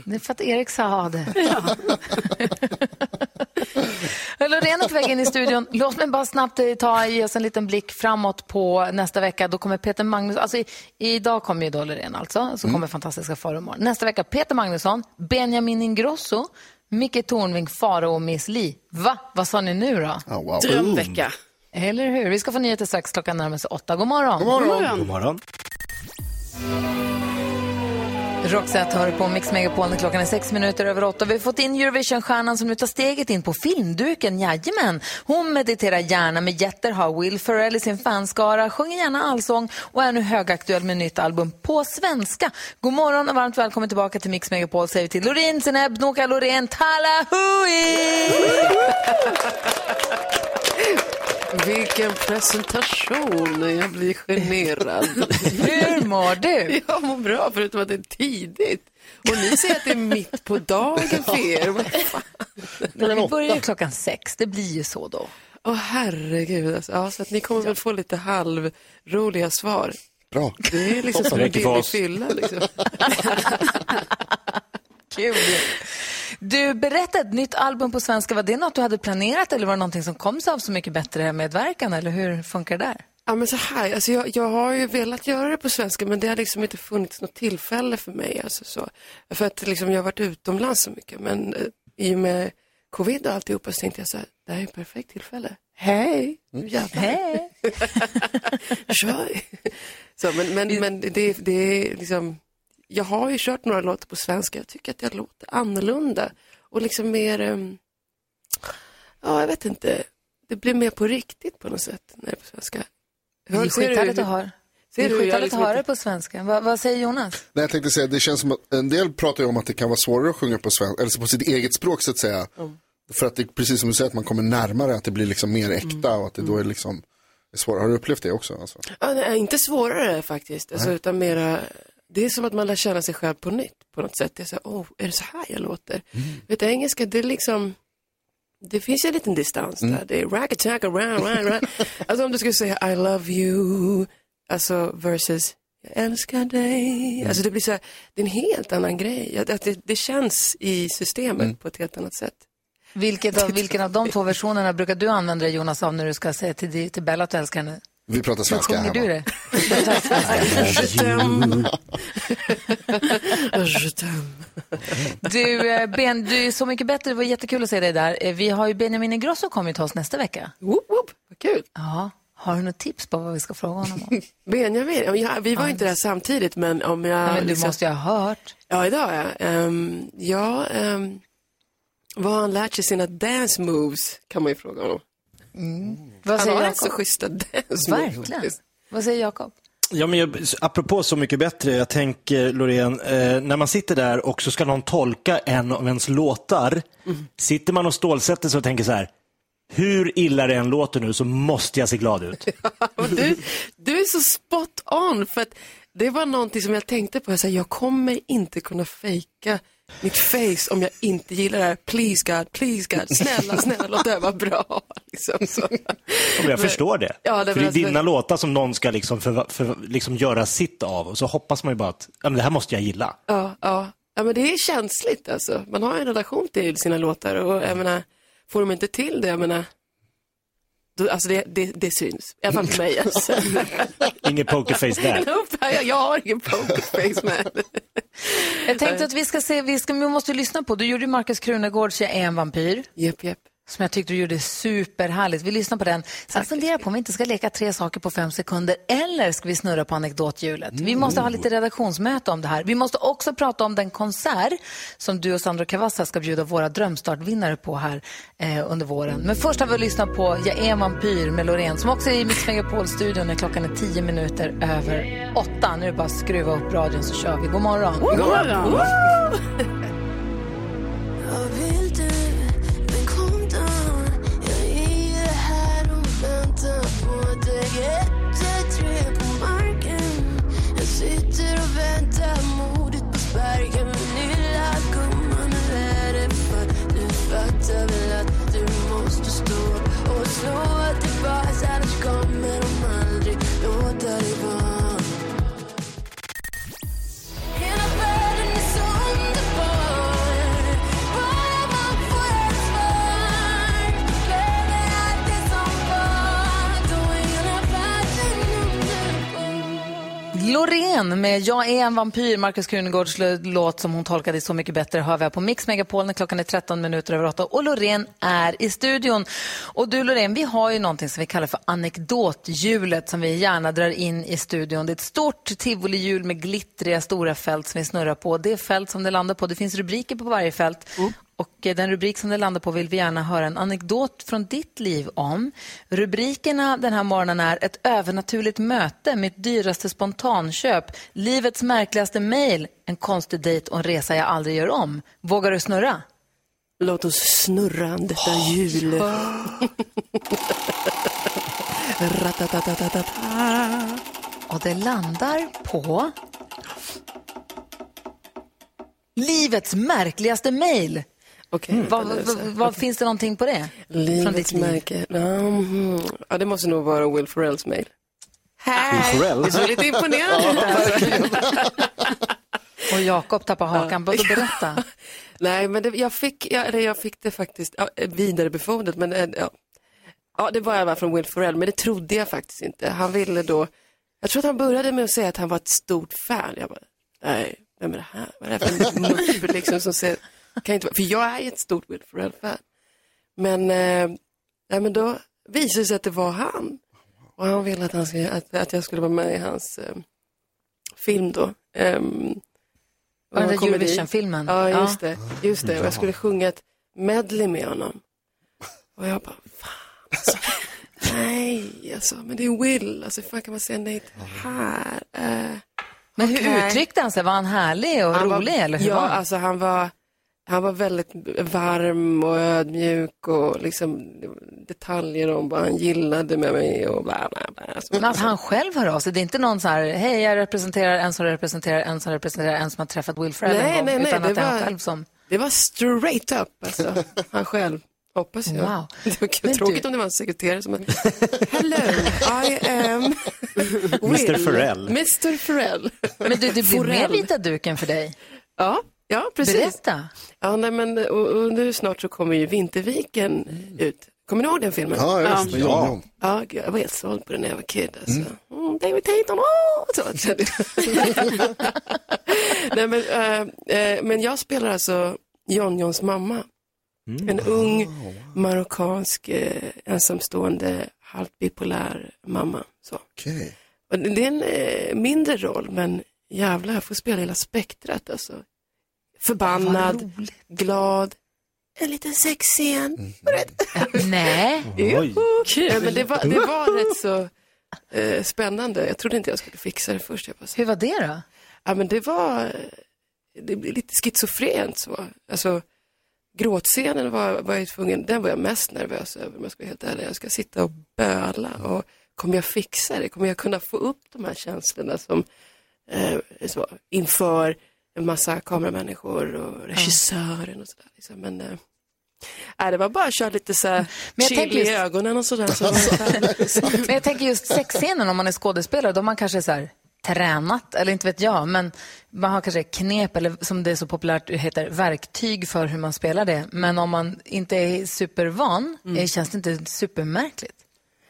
Det är för att Erik sa det. Loreen är på väg in i studion. Låt mig bara snabbt eh, ta, ge oss en liten blick framåt på nästa vecka. Då kommer Peter Magnusson, alltså i, idag kommer ju då Loreen alltså, så kommer fantastiska Farao imorgon. Nästa vecka Peter Magnusson, Benjamin Ingrosso, Micke Tornving, Farao och Miss Li. Va? Vad sa ni nu då? Oh, wow. Drömvecka. Eller hur? Vi ska få nyheter strax, klockan närmar sig åtta. God morgon. God morgon. God morgon. Roxette hör på Mix Megapol när klockan är sex minuter över åtta. Vi har fått in Eurovision-stjärnan som nu tar steget in på filmduken. Jajamän. Hon mediterar gärna med jätter, har Will Ferrell i sin fanskara, sjunger gärna allsång och är nu högaktuell med nytt album på svenska. God morgon och varmt välkommen tillbaka till Mix Megapol säger vi till Loreen Zeneb, Noka Loreen, Talahui! Vilken presentation. Jag blir generad. Hur mår du? Jag mår bra, förutom att det är tidigt. Och ni säger att det är mitt på dagen för er. Vi börjar ju klockan sex, det blir ju så då. Åh herregud. Alltså. Ja, så att ni kommer väl få lite halvroliga svar. Bra. Det är liksom som en billig fylla. Liksom. Kul. Du, berätta ett nytt album på svenska. Var det något du hade planerat eller var det någonting som kom sig av Så mycket bättre medverkan? Eller hur funkar det där? Ja, men så här, alltså jag, jag har ju velat göra det på svenska men det har liksom inte funnits något tillfälle för mig. Alltså så. För att liksom, jag har varit utomlands så mycket men eh, i och med covid och alltihopa så tänkte jag så här, det här är ett perfekt tillfälle. Hej! Hej! Kör! Så, men men, men det, det är liksom, jag har ju kört några låtar på svenska, jag tycker att jag låter annorlunda och liksom mer, ehm, ja jag vet inte, det blir mer på riktigt på något sätt när det är på svenska. Det är skithärligt att höra. Det är skithärligt liksom att höra det på svenska. Va, vad säger Jonas? Nej, jag tänkte säga, det känns som att en del pratar ju om att det kan vara svårare att sjunga på svenska, eller på sitt eget språk så att säga. För att det, precis som du säger, att man kommer närmare, att det blir liksom mer äkta och att det då är liksom är svårare. Har du upplevt det också? Alltså? Ja, nej, inte svårare faktiskt, alltså, utan mera, det är som att man lär känna sig själv på nytt på något sätt. Det är så här, åh, är det så här jag låter? Vet du, engelska, det är liksom, det finns ju en liten distans där. Det är raggatag, rah, rah, rah. Alltså om du skulle säga I love you, alltså versus jag älskar dig. Alltså det blir så här, det är en helt annan grej. Att det, det känns i systemet på ett helt annat sätt. Vilket av, vilken av de två versionerna brukar du använda Jonas av när du ska säga till, till Bella att du älskar henne? Vi pratar Hur svenska sjunger hemma. du det? Du svenska. Du, eh, ben, du är så mycket bättre. Det var jättekul att se dig där. Eh, Vi har ju Benjamin Ingrosso kommer till oss nästa vecka. Woop, woop, vad kul. Ja. Har du något tips på vad vi ska fråga honom om? Benjamin, ja, ja, vi var inte där samtidigt men om jag... Nej, men du liksom- måste ju ha hört. Ja, idag ja. Um, ja, um, vad har han lärt sig sina dance moves kan man ju fråga honom. Vad han säger har Jakob? rätt så schyssta. Verkligen. Vad säger Jakob? Ja, men jag, apropå Så mycket bättre, jag tänker Loreen, eh, när man sitter där och så ska någon tolka en av ens låtar, sitter man och stålsätter sig och tänker så här, hur illa det än låter nu så måste jag se glad ut. Och du, du är så spot on för att det var någonting som jag tänkte på. Jag, sa, jag kommer inte kunna fejka mitt face om jag inte gillar det här. Please God, please God, snälla, snälla låt det här vara bra. Liksom, så. Och jag förstår det. Ja, det för det är dina låtar som någon ska liksom, för, för, liksom göra sitt av och så hoppas man ju bara att ja, men det här måste jag gilla. Ja, ja. ja, men det är känsligt alltså. Man har en relation till sina låtar och jag menar, får de inte till det, jag menar, alltså det, det, det syns. I alla fall på mig. Alltså. Ingen pokerface där. Nope, jag, jag har ingen pokerface med. Jag tänkte att vi ska se, vi, ska, vi måste lyssna på, du gjorde ju Markus Krunegårds Jag är en vampyr. Japp, japp. Som jag tyckte du gjorde superhärligt. Vi lyssnar på den. Sen funderar på om vi inte ska leka tre saker på fem sekunder eller ska vi snurra på anekdothjulet. Vi måste ha lite redaktionsmöte om det här. Vi måste också prata om den konsert som du och Sandro Cavazza ska bjuda våra drömstartvinnare på här eh, under våren. Men först har vi lyssnat på Jag är en vampyr med Loreen som också är i Mix Megapol-studion när klockan är tio minuter över åtta. Nu är det bara att skruva upp radion så kör vi. God morgon. God morgon. Jag fattar vill att du måste stå och slå tillbaks Annars kommer de aldrig låta dig vara. Loreen med Jag är en vampyr, Markus Krunegårds låt som hon tolkade Så mycket bättre hör vi här på Mix Megapol när klockan är 13 minuter över 8 och Loreen är i studion. Och du Loreen, vi har ju någonting som vi kallar för anekdothjulet som vi gärna drar in i studion. Det är ett stort tivolihjul med glittriga stora fält som vi snurrar på. Det är fält som det landar på, det finns rubriker på varje fält. Mm. Och den rubrik som det landar på vill vi gärna höra en anekdot från ditt liv om. Rubrikerna den här morgonen är Ett övernaturligt möte, mitt dyraste spontanköp, Livets märkligaste mejl, En konstig dejt och en resa jag aldrig gör om. Vågar du snurra? Låt oss snurra detta hjul. Ratatatatata. Och det landar på Livets märkligaste mejl. Okej. Vad, vad, vad, finns det någonting på det? Från Livets märke. Mhm. Ja, det måste nog vara Will Ferrells mejl. Will Ferrell? Det såg lite imponerande ut. Och Jakob tappar hakan. Vad berätta. Nej, men det, jag, fick, ja, eller jag fick det faktiskt ja, vidarebefordrat. Men, eh, ja. ja, det var fall från Will Ferrell, men det trodde jag faktiskt inte. Han ville då, jag tror att han började med att säga att han var ett stort fan. Jag bara, nej, vem är det här? Vad är det här för mupp liksom som säger, kan inte för jag är ju ett stort Will Ferrell-fan. Men, eh, nej, men då visade det sig att det var han. Och han ville att, han skulle, att, att jag skulle vara med i hans eh, film då. Um, Var där Eurovision-filmen? Ja, just det. Just det. Och jag skulle sjunga ett medley med honom. Och jag bara, fan alltså. Nej, alltså, men det är Will. Alltså, hur fan kan man säga nej till det här? Eh, Men hur uttryckte han sig? Var han härlig och Han var- rolig? eller hur ja, var han? alltså han var, han var väldigt varm och ödmjuk och liksom detaljer om vad han gillade med mig och bla bla bla. Alltså, Men att han själv hör av sig, det är inte någon så här, hej jag representerar en som representerar en som representerar en som har träffat Will Ferrell en Nej, gång, nej, nej, utan det att det är han var- själv som... Det var straight up, alltså. Han själv. Hoppas jag. Wow. Det var Men tråkigt du- om det var en sekreterare som Hello, I am Mr. Will. Ferrell. Mr. Ferrell. Men du, det blir mer vita duken för dig. Ja, ja precis. Berätta. Ja, nej, men och, och nu snart så kommer ju Vinterviken ut. Kommer ni ihåg den filmen? Ja, just det. Ja. Mm. Ja, gud, jag var helt såld på den när jag var kid. Alltså. Mm, David Tatum, åh! Så, kände jag. Nej, men, eh, eh, men jag spelar alltså John Johns mamma. En ung marockansk eh, ensamstående halvt bipolär mamma. Så. Okej. Och det det är en eh, mindre roll, men jävlar, jag får spela hela spektrat. Alltså. Förbannad, glad, en liten sexscen. Nej. Jo. Ja, men det, var, det var rätt så eh, spännande. Jag trodde inte jag skulle fixa det först. Jag bara, Hur var det då? Ja, men det var det blev lite schizofrent så. Alltså, gråtscenen var, var jag tvungen, den var jag mest nervös över om jag ska vara helt ärlig. Jag ska sitta och böla och kommer jag fixa det? Kommer jag kunna få upp de här känslorna som eh, så, inför en massa kameramänniskor och regissören och sådär. Liksom. Men eh, nej, det var bara att köra lite så här Men jag chill i just- ögonen och sådär. Så det färdigt. Men jag tänker just sexscenen om man är skådespelare, då man kanske så här tränat, eller inte vet jag, men man har kanske knep eller som det är så populärt heter, verktyg för hur man spelar det. Men om man inte är supervan, eh, känns det inte supermärkligt?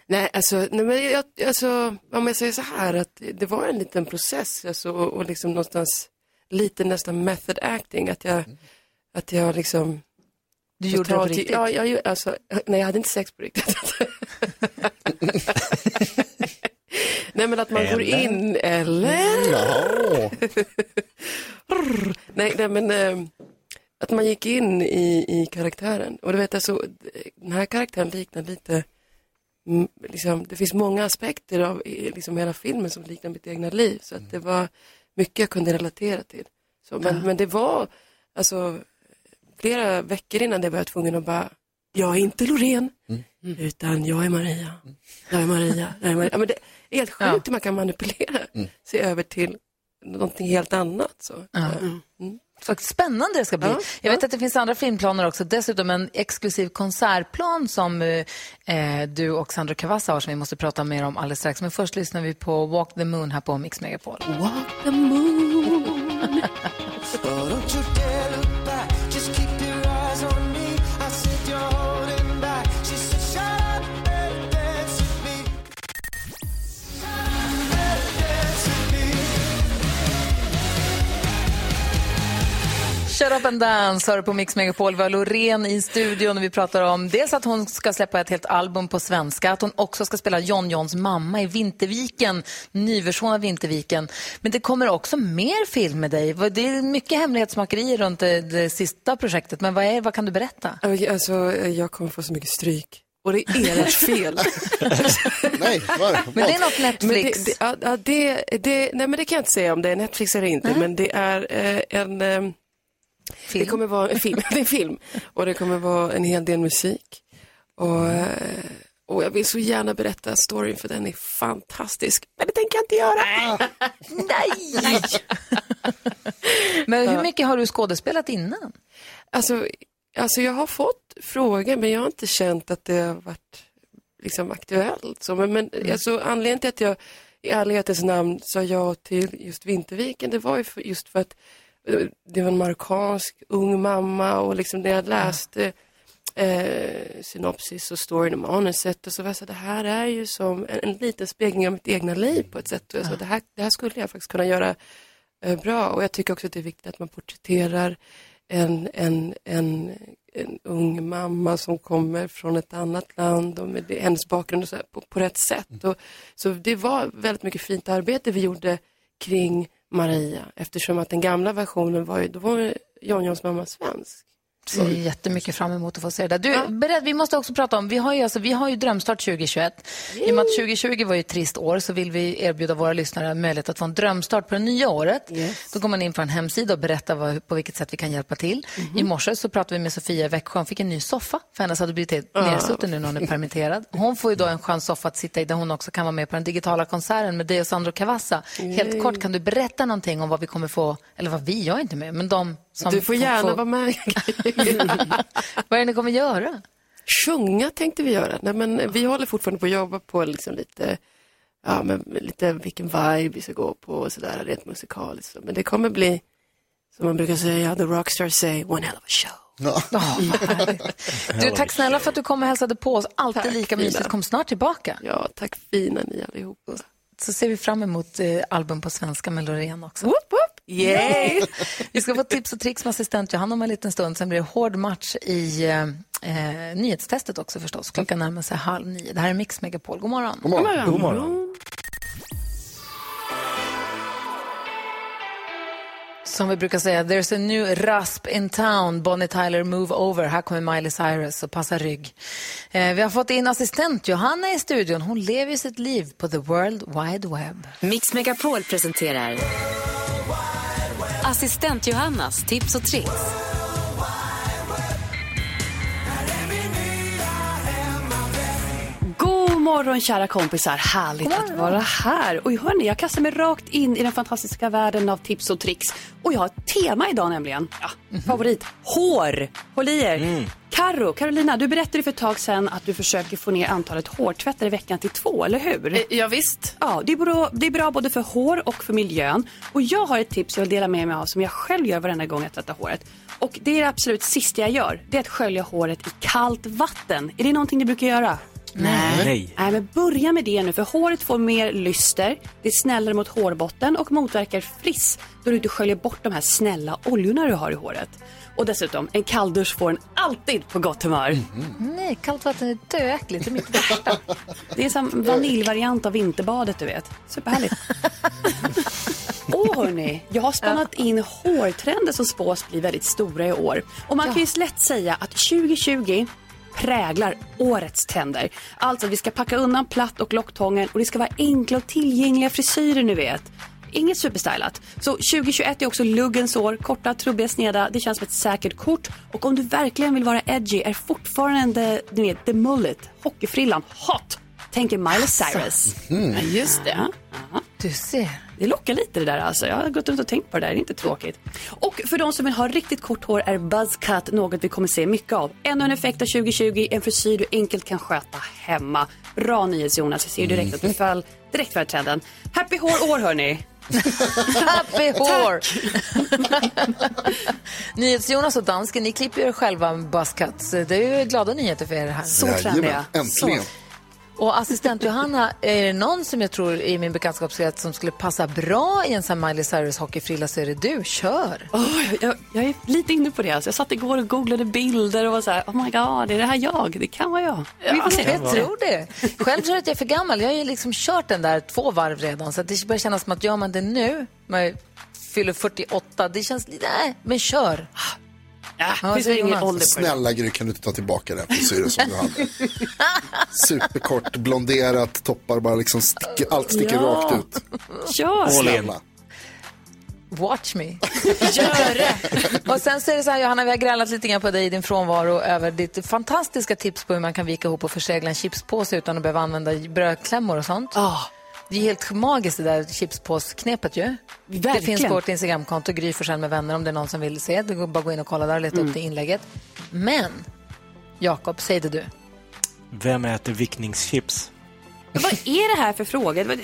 Nej, alltså, nej men jag, alltså, om jag säger så här att det var en liten process alltså, och, och liksom någonstans lite nästan method acting, att jag, att jag liksom Du gjorde det på riktigt? Ja, jag, gjorde- alltså, nej, jag hade inte sex på riktigt. nej, men att man går Eller? in, eller? Ja. nej, nej, men eh, att man gick in i, i karaktären. Och du vet, alltså, den här karaktären liknar lite, mm, liksom, det finns många aspekter av liksom, hela filmen som liknar mitt egna liv. Så att det var mycket jag kunde relatera till. Så, men, men det var, alltså, flera veckor innan det var jag tvungen att bara, jag är inte Loreen, utan jag är Maria. Jag är Maria. Jag är Maria. Ja, men det är helt sjukt hur man kan manipulera sig över till någonting helt annat. Så. Mm. Så spännande det ska bli. Ja, Jag vet att det finns andra filmplaner också. Dessutom en exklusiv konsertplan som eh, du och Sandro Cavazza har som vi måste prata mer om alldeles strax. Men först lyssnar vi på Walk the Moon här på Mix Megapol. Walk the moon. Shut up and dance hör på Mix Megapol. Vi har Loreen i studion och vi pratar om dels att hon ska släppa ett helt album på svenska, att hon också ska spela John Johns mamma i Vinterviken, nyversion av Vinterviken. Men det kommer också mer film med dig. Det är mycket hemlighetsmakeri runt det, det sista projektet, men vad, är, vad kan du berätta? Alltså, jag kommer få så mycket stryk. Och det är ert fel. Nej, var, Men det är något Netflix. Men det, det, ja, det, det, nej, men det kan jag inte säga om det är Netflix eller inte, men det är eh, en... Eh, Film. Det kommer vara en film. det är film. Och det kommer vara en hel del musik. Och, eh, och jag vill så gärna berätta storyn för den är fantastisk. Men det tänker jag inte göra. Nej! Men hur mycket har du skådespelat innan? Alltså, alltså jag har fått frågor men jag har inte känt att det har varit liksom aktuellt. Så, men, men alltså, anledningen till att jag i ärlighetens namn sa ja till just Vinterviken det var ju för, just för att det var en marockansk ung mamma och liksom när jag läste eh, synopsis och storyn och manuset och så var jag så det här är ju som en, en liten spegling av mitt egna liv på ett sätt. Och jag sa, det, här, det här skulle jag faktiskt kunna göra eh, bra och jag tycker också att det är viktigt att man porträtterar en, en, en, en ung mamma som kommer från ett annat land och med det, hennes bakgrund och så här, på, på rätt sätt. Och, så det var väldigt mycket fint arbete vi gjorde kring Maria eftersom att den gamla versionen var ju, då var ju John Johns mamma svensk. Ser jättemycket fram emot att få se det där. Du, berätt, vi måste också prata om, vi har ju, alltså, vi har ju Drömstart 2021. I och med att 2020 var ju ett trist år så vill vi erbjuda våra lyssnare möjlighet att få en drömstart på det nya året. Då går man in på en hemsida och berättar vad, på vilket sätt vi kan hjälpa till. I morse så pratade vi med Sofia i Växjö. Hon fick en ny soffa för hennes hade blivit helt nedsutten nu när hon är permitterad. Hon får ju då en skön soffa att sitta i där hon också kan vara med på den digitala konserten med dig och Sandro Cavazza. Helt Yay. kort, kan du berätta någonting om vad vi kommer få, eller vad vi, jag är inte med, men de Du får gärna vara med. Vad är det ni kommer göra? Sjunga tänkte vi göra. Nej, men vi håller fortfarande på att jobba på liksom lite, ja, men lite vilken vibe vi ska gå på och sådär rent musikaliskt. Men det kommer bli, som man brukar säga, the rockstars say, one hell of a show. Du, tack snälla för att du kom och hälsade på oss. Alltid Tack, lika fina. mysigt. Kom snart tillbaka. Ja, tack fina ni allihopa. Så ser vi fram emot eh, album på svenska med Loreen också. Whoop, whoop. Yay! vi ska få tips och tricks med assistent Johanna om en liten stund. Sen blir det hård match i eh, eh, nyhetstestet också förstås. Klockan närmar sig halv nio. Det här är Mix Megapol. God morgon. God morgon. God morgon. Som vi brukar säga, there's a new rasp in town. Bonnie Tyler, move over. Här kommer Miley Cyrus och passa rygg. Eh, vi har fått in assistent Johanna i studion. Hon lever ju sitt liv på the world wide web. Mix Megapol presenterar Assistent-Johannas tips och tricks. God morgon kära kompisar, härligt att vara här. Och hörni, jag kastar mig rakt in i den fantastiska världen av tips och tricks. Och jag har ett tema idag nämligen. Ja, mhm. Favorit, hår. Håll i er. Mm. Karo, Carolina, du berättade för ett tag sedan att du försöker få ner antalet hårtvättar i veckan till två, eller hur? Ja, visst. Ja, det är, bra, det är bra både för hår och för miljön. Och jag har ett tips jag vill dela med mig av som jag själv gör varenda gång jag tvättar håret. Och det är det absolut sista jag gör. Det är att skölja håret i kallt vatten. Är det någonting ni brukar göra? Nej. Nej, men börja med det nu för håret får mer lyster, det är snällare mot hårbotten och motverkar friss då du inte sköljer bort de här snälla oljorna du har i håret. Och dessutom, en kalldusch får en alltid på gott humör. Nej, kallt vatten är döäckligt. Det är mitt värsta. Det är sån vaniljvariant av vinterbadet, du vet. Superhärligt. Åh hörni, jag har spannat in hårtrender som spås bli väldigt stora i år. Och man kan ju lätt säga att 2020 präglar årets trender. Alltså vi ska packa undan platt och locktången och det ska vara enkla och tillgängliga frisyrer ni vet. Inget superstylat. Så 2021 är också luggens år, korta, trubbiga, sneda. Det känns som ett säkert kort. Och om du verkligen vill vara edgy är fortfarande, ni vet, the mullet, hockeyfrillan, hot. Tänker Miley Cyrus. Ja, just det. Ja. Du ser. Det lockar lite det där alltså. Jag har gått runt och tänkt på det där, det är inte tråkigt. Och för de som vill ha riktigt kort hår är buzzcut något vi kommer se mycket av. Ännu en effekt av 2020, en frisyr du enkelt kan sköta hemma. Bra nyhets Jonas, jag ser ju direkt att du föll direkt för trenden. Happy hår år hörni! Happy hår! NyhetsJonas och dansken, ni klipper er själva buzzcuts. Det är ju glada nyheter för er här. Så trendiga. Äntligen. Och assistent Johanna, är det någon som jag tror i min bekantskapskrets som skulle passa bra i en sån Miley Cyrus hockeyfrilla så är det du. Kör! Åh, jag, jag, är lite inne på det. Alltså. Jag satt igår och googlade bilder och var så här, oh my god, är det här jag? Det kan vara jag. Vi får se. jag tror det. Själv tror jag att jag är för gammal. Jag har ju liksom kört den där två varv redan. Så det börjar kännas som att gör man det nu, när jag fyller 48, det känns lite, nej, men kör. Ja, Ja, finns så det ingen Jonas. ålder. Snälla Gry, kan du inte ta tillbaka den frisyren som du hade? Superkort, blonderat, toppar bara liksom sticker, allt sticker Ja. rakt ut. Kör! Snälla. Watch me. Gör det! Och sen så är det så här, Johanna, vi har grälat lite grann på dig i din frånvaro över ditt fantastiska tips på hur man kan vika ihop och försegla en chipspåse utan att behöva använda brödklämmor och sånt. Ah, Det är helt magiskt det där chipspåsknepet ju. Det Verkligen. finns på vårt Instagramkonto, Gry Forssell med vänner om det är någon som vill se. Det går bara att gå in och kolla där och leta upp det inlägget. Men, Jakob, säg det du. Vem äter vickningschips? vad är det här för fråga? Det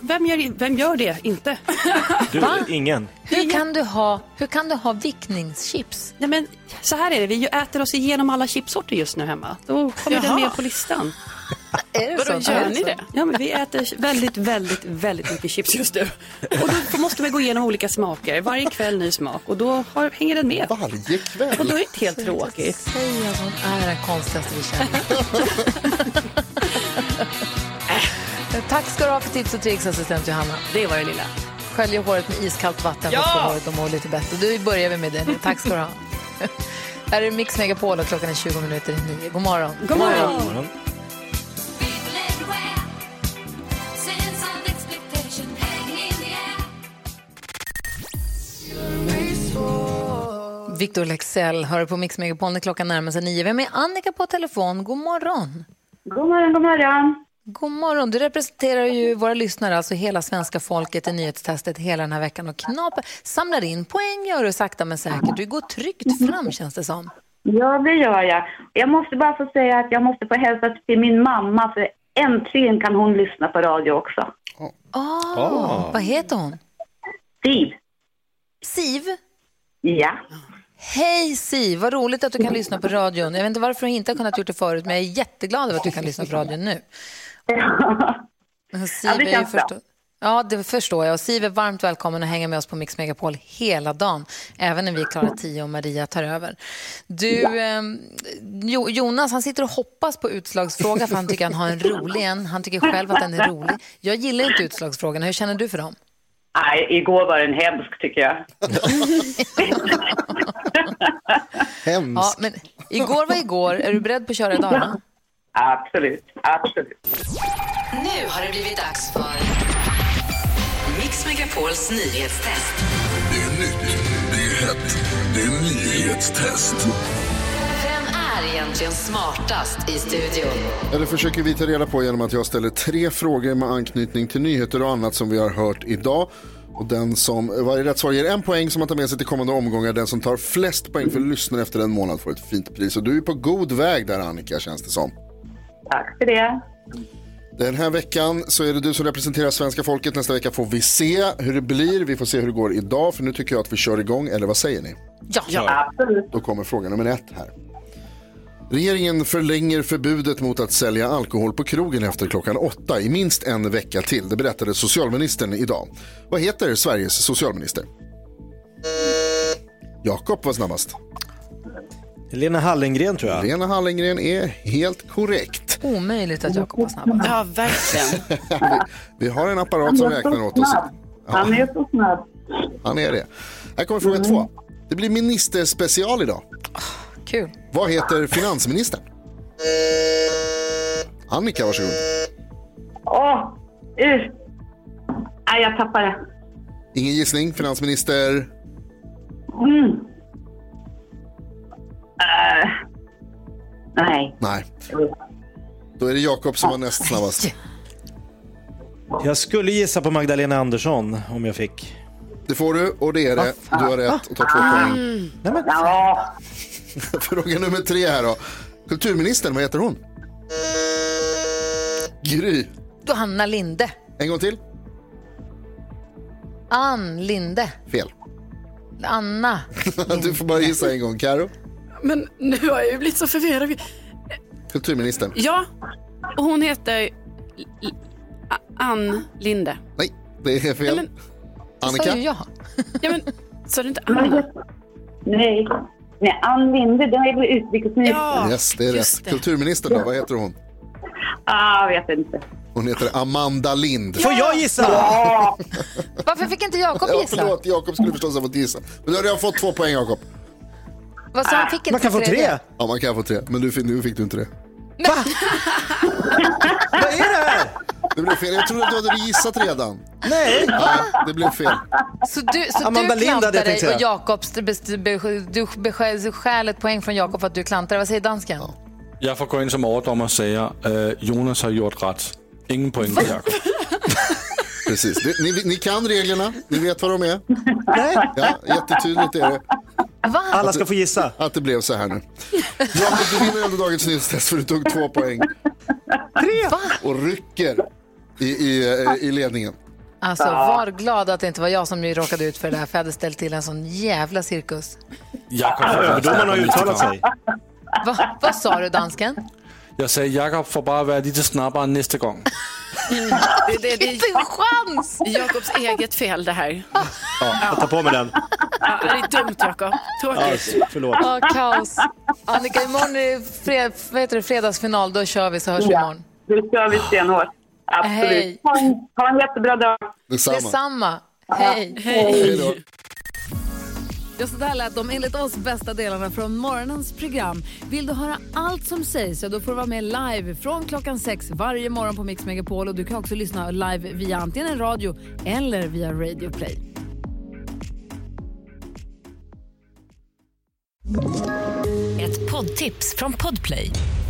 vem, gör, vem gör det? Inte. Du, ingen. Hur kan du ha, hur kan du ha vickningschips? Nej, men, så här är det, vi äter oss igenom alla chipsorter just nu hemma. Då kommer den med på listan. Är det Vadå, så? gör Är ni det? Ja, men vi äter väldigt, väldigt, väldigt mycket chips just nu. Och då måste vi gå igenom olika smaker. Varje kväll ny smak. Och då har, hänger den med. Varje kväll. Och då är det inte helt tråkigt. Säg att hon är den konstigaste vi känner. Tack ska du ha för tips och tricks, assistent Johanna. Det var det lilla. Sköljer håret med iskallt vatten för att få håret att må lite bättre. Då börjar vi med det nu. Tack ska du ha. Här är Mix Megapol och klockan är 20 minuter i nio. God morgon. God morgon. Morgon. Victor Lexell hör på Mix Megapol när klockan närmar sig nio. Vem är Annika på telefon? God morgon. God morgon, god morgon. God morgon. Du representerar ju våra lyssnare, alltså hela svenska folket i nyhetstestet hela den här veckan och knapar, samlar in poäng gör du sakta men säkert. Du går tryggt fram känns det som. Ja, det gör jag. Jag måste bara få säga att jag måste få hälsa till min mamma för äntligen kan hon lyssna på radio också. Ah, Vad heter hon? Siv. Siv? Ja. Hej Siv, vad roligt att du kan lyssna på radion. Jag vet inte varför du inte har kunnat gjort det förut, men jag är jätteglad över att du kan lyssna på radion nu. Siv Ja, det är känns bra. Ja, det förstår jag. Och Siv är varmt välkommen att hänga med oss på Mix Megapol hela dagen, även när vi klarar tio och Maria tar över. Du, ehm, jo, Jonas, han sitter och hoppas på utslagsfråga för han tycker han har en rolig en. Han tycker själv att den är rolig. Jag gillar inte utslagsfrågorna. Hur känner du för dem? Nej, igår var den hemsk tycker jag. Hemskt. Ja, men igår var igår. Är du beredd på att köra idag? Då? Absolut, absolut. Nu har det blivit dags för Mix Megapols nyhetstest. Det är nytt, det är hett, det är nyhetstest. Vem är egentligen smartast i studion? Det försöker vi ta reda på genom att jag ställer tre frågor med anknytning till nyheter och annat som vi har hört idag. Och den som, varje rätt svar ger en poäng som man tar med sig till kommande omgångar. Den som tar flest poäng för lyssnare efter en månad får ett fint pris. Och du är på god väg där Annika känns det som. Tack för det. Den här veckan så är det du som representerar svenska folket. Nästa vecka får vi se hur det blir. Vi får se hur det går idag. För nu tycker jag att vi kör igång. Eller vad säger ni? Ja. Absolut. Då kommer fråga nummer ett här. Regeringen förlänger förbudet mot att sälja alkohol på krogen efter klockan åtta i minst en vecka till. Det berättade socialministern idag. Vad heter Sveriges socialminister? Jakob var snabbast. Lena Hallengren tror jag. Lena Hallengren är helt korrekt. Omöjligt att Jakob var snabbast. Ja, verkligen. vi, vi har en apparat som räknar åt oss. Han är så snabb. Han är det. Här kommer fråga två. Det blir ministerspecial idag. Kul. Vad heter finansministern? Annika, varsågod. Åh, uh. Nej, jag tappade. Ingen gissning, finansminister? Mm. Eh, nej. Nej. Då är det Jakob som var näst snabbast. Jag skulle gissa på Magdalena Andersson om jag fick. Det får du och det är det. Du har rätt och tar två poäng. Ja. Fråga nummer tre här då. Kulturministern, vad heter hon? Gry. Då Anna Linde. En gång till. Ann Linde. Fel. Anna. Du får bara gissa en gång. Karo. Men nu har jag ju blivit så förvirrad. Kulturministern. Ja, och hon heter L- Ann Linde. Nej, det är fel. Men- Annika? sa ju jag. Ja, men sa du inte Anna? Nej. Nej, Ann Linde, det är väl utrikesministern? Yes, det är rätt. Kulturministern då, vad heter hon? Ah, jag vet inte. Hon heter Amanda Lind. Får jag gissa? Ja. Varför fick inte Jakob Ja, gissa? förlåt, Jakob skulle förstås ha fått gissa. Men du har redan fått två poäng, Jakob. Vad sa han? Fick inte Man kan få tre. Ja, man kan få tre. Men du, fick- nu fick du inte det. Vad är det? Det blev fel. Jag trodde att du hade gissat redan. Nej. Nej, det blev fel. Så du, så Amanda du Lind tänkt dig och. Jakob du beskäl stjäl ett poäng från Jakob för att du klantar. Vad säger dansken? Jag får gå in som överdomare och säga eh, Jonas har gjort rätt. Ingen poäng till Jakob. Precis. Det, ni, ni kan reglerna. Ni vet vad de är. Ja, jättetydligt är det. Va? Alla ska få gissa. Att det blev så här nu. Jakob, du vinner ändå dagens nyhetstest för du tog två poäng. Va? Och rycker i, i, eh, i ledningen. Alltså, var glad att det inte var jag som råkade ut för det här, för jag hade ställt till en sån jävla cirkus. Jakob Överdomaren har ju uttalat sig. Va? Vad sa du, dansken? Jag säger Jakob får bara vara lite snabbare nästa gång. Det, det, det Inte en chans! Jakobs eget fel det här. Ja, jag tar på mig den. Ja, det är dumt Jakob. Ja, Tråkigt. förlåt. Ja, kaos. Annika, imorgon är det fred, vad heter det, fredagsfinal. Då kör vi så hörs vi imorgon. Det kör vi stenhårt. Absolut. Hej. Ha en, ha en jättebra dag. Detsamma. Detsamma. Hej. Hej då. Ja, så där lät de enligt oss bästa delarna från morgonens program. Vill du höra allt som sägs så då får du vara med live från klockan sex varje morgon på Mix Megapol. Och du kan också lyssna live via antingen en radio eller via Radio Play. Ett poddtips från Podplay.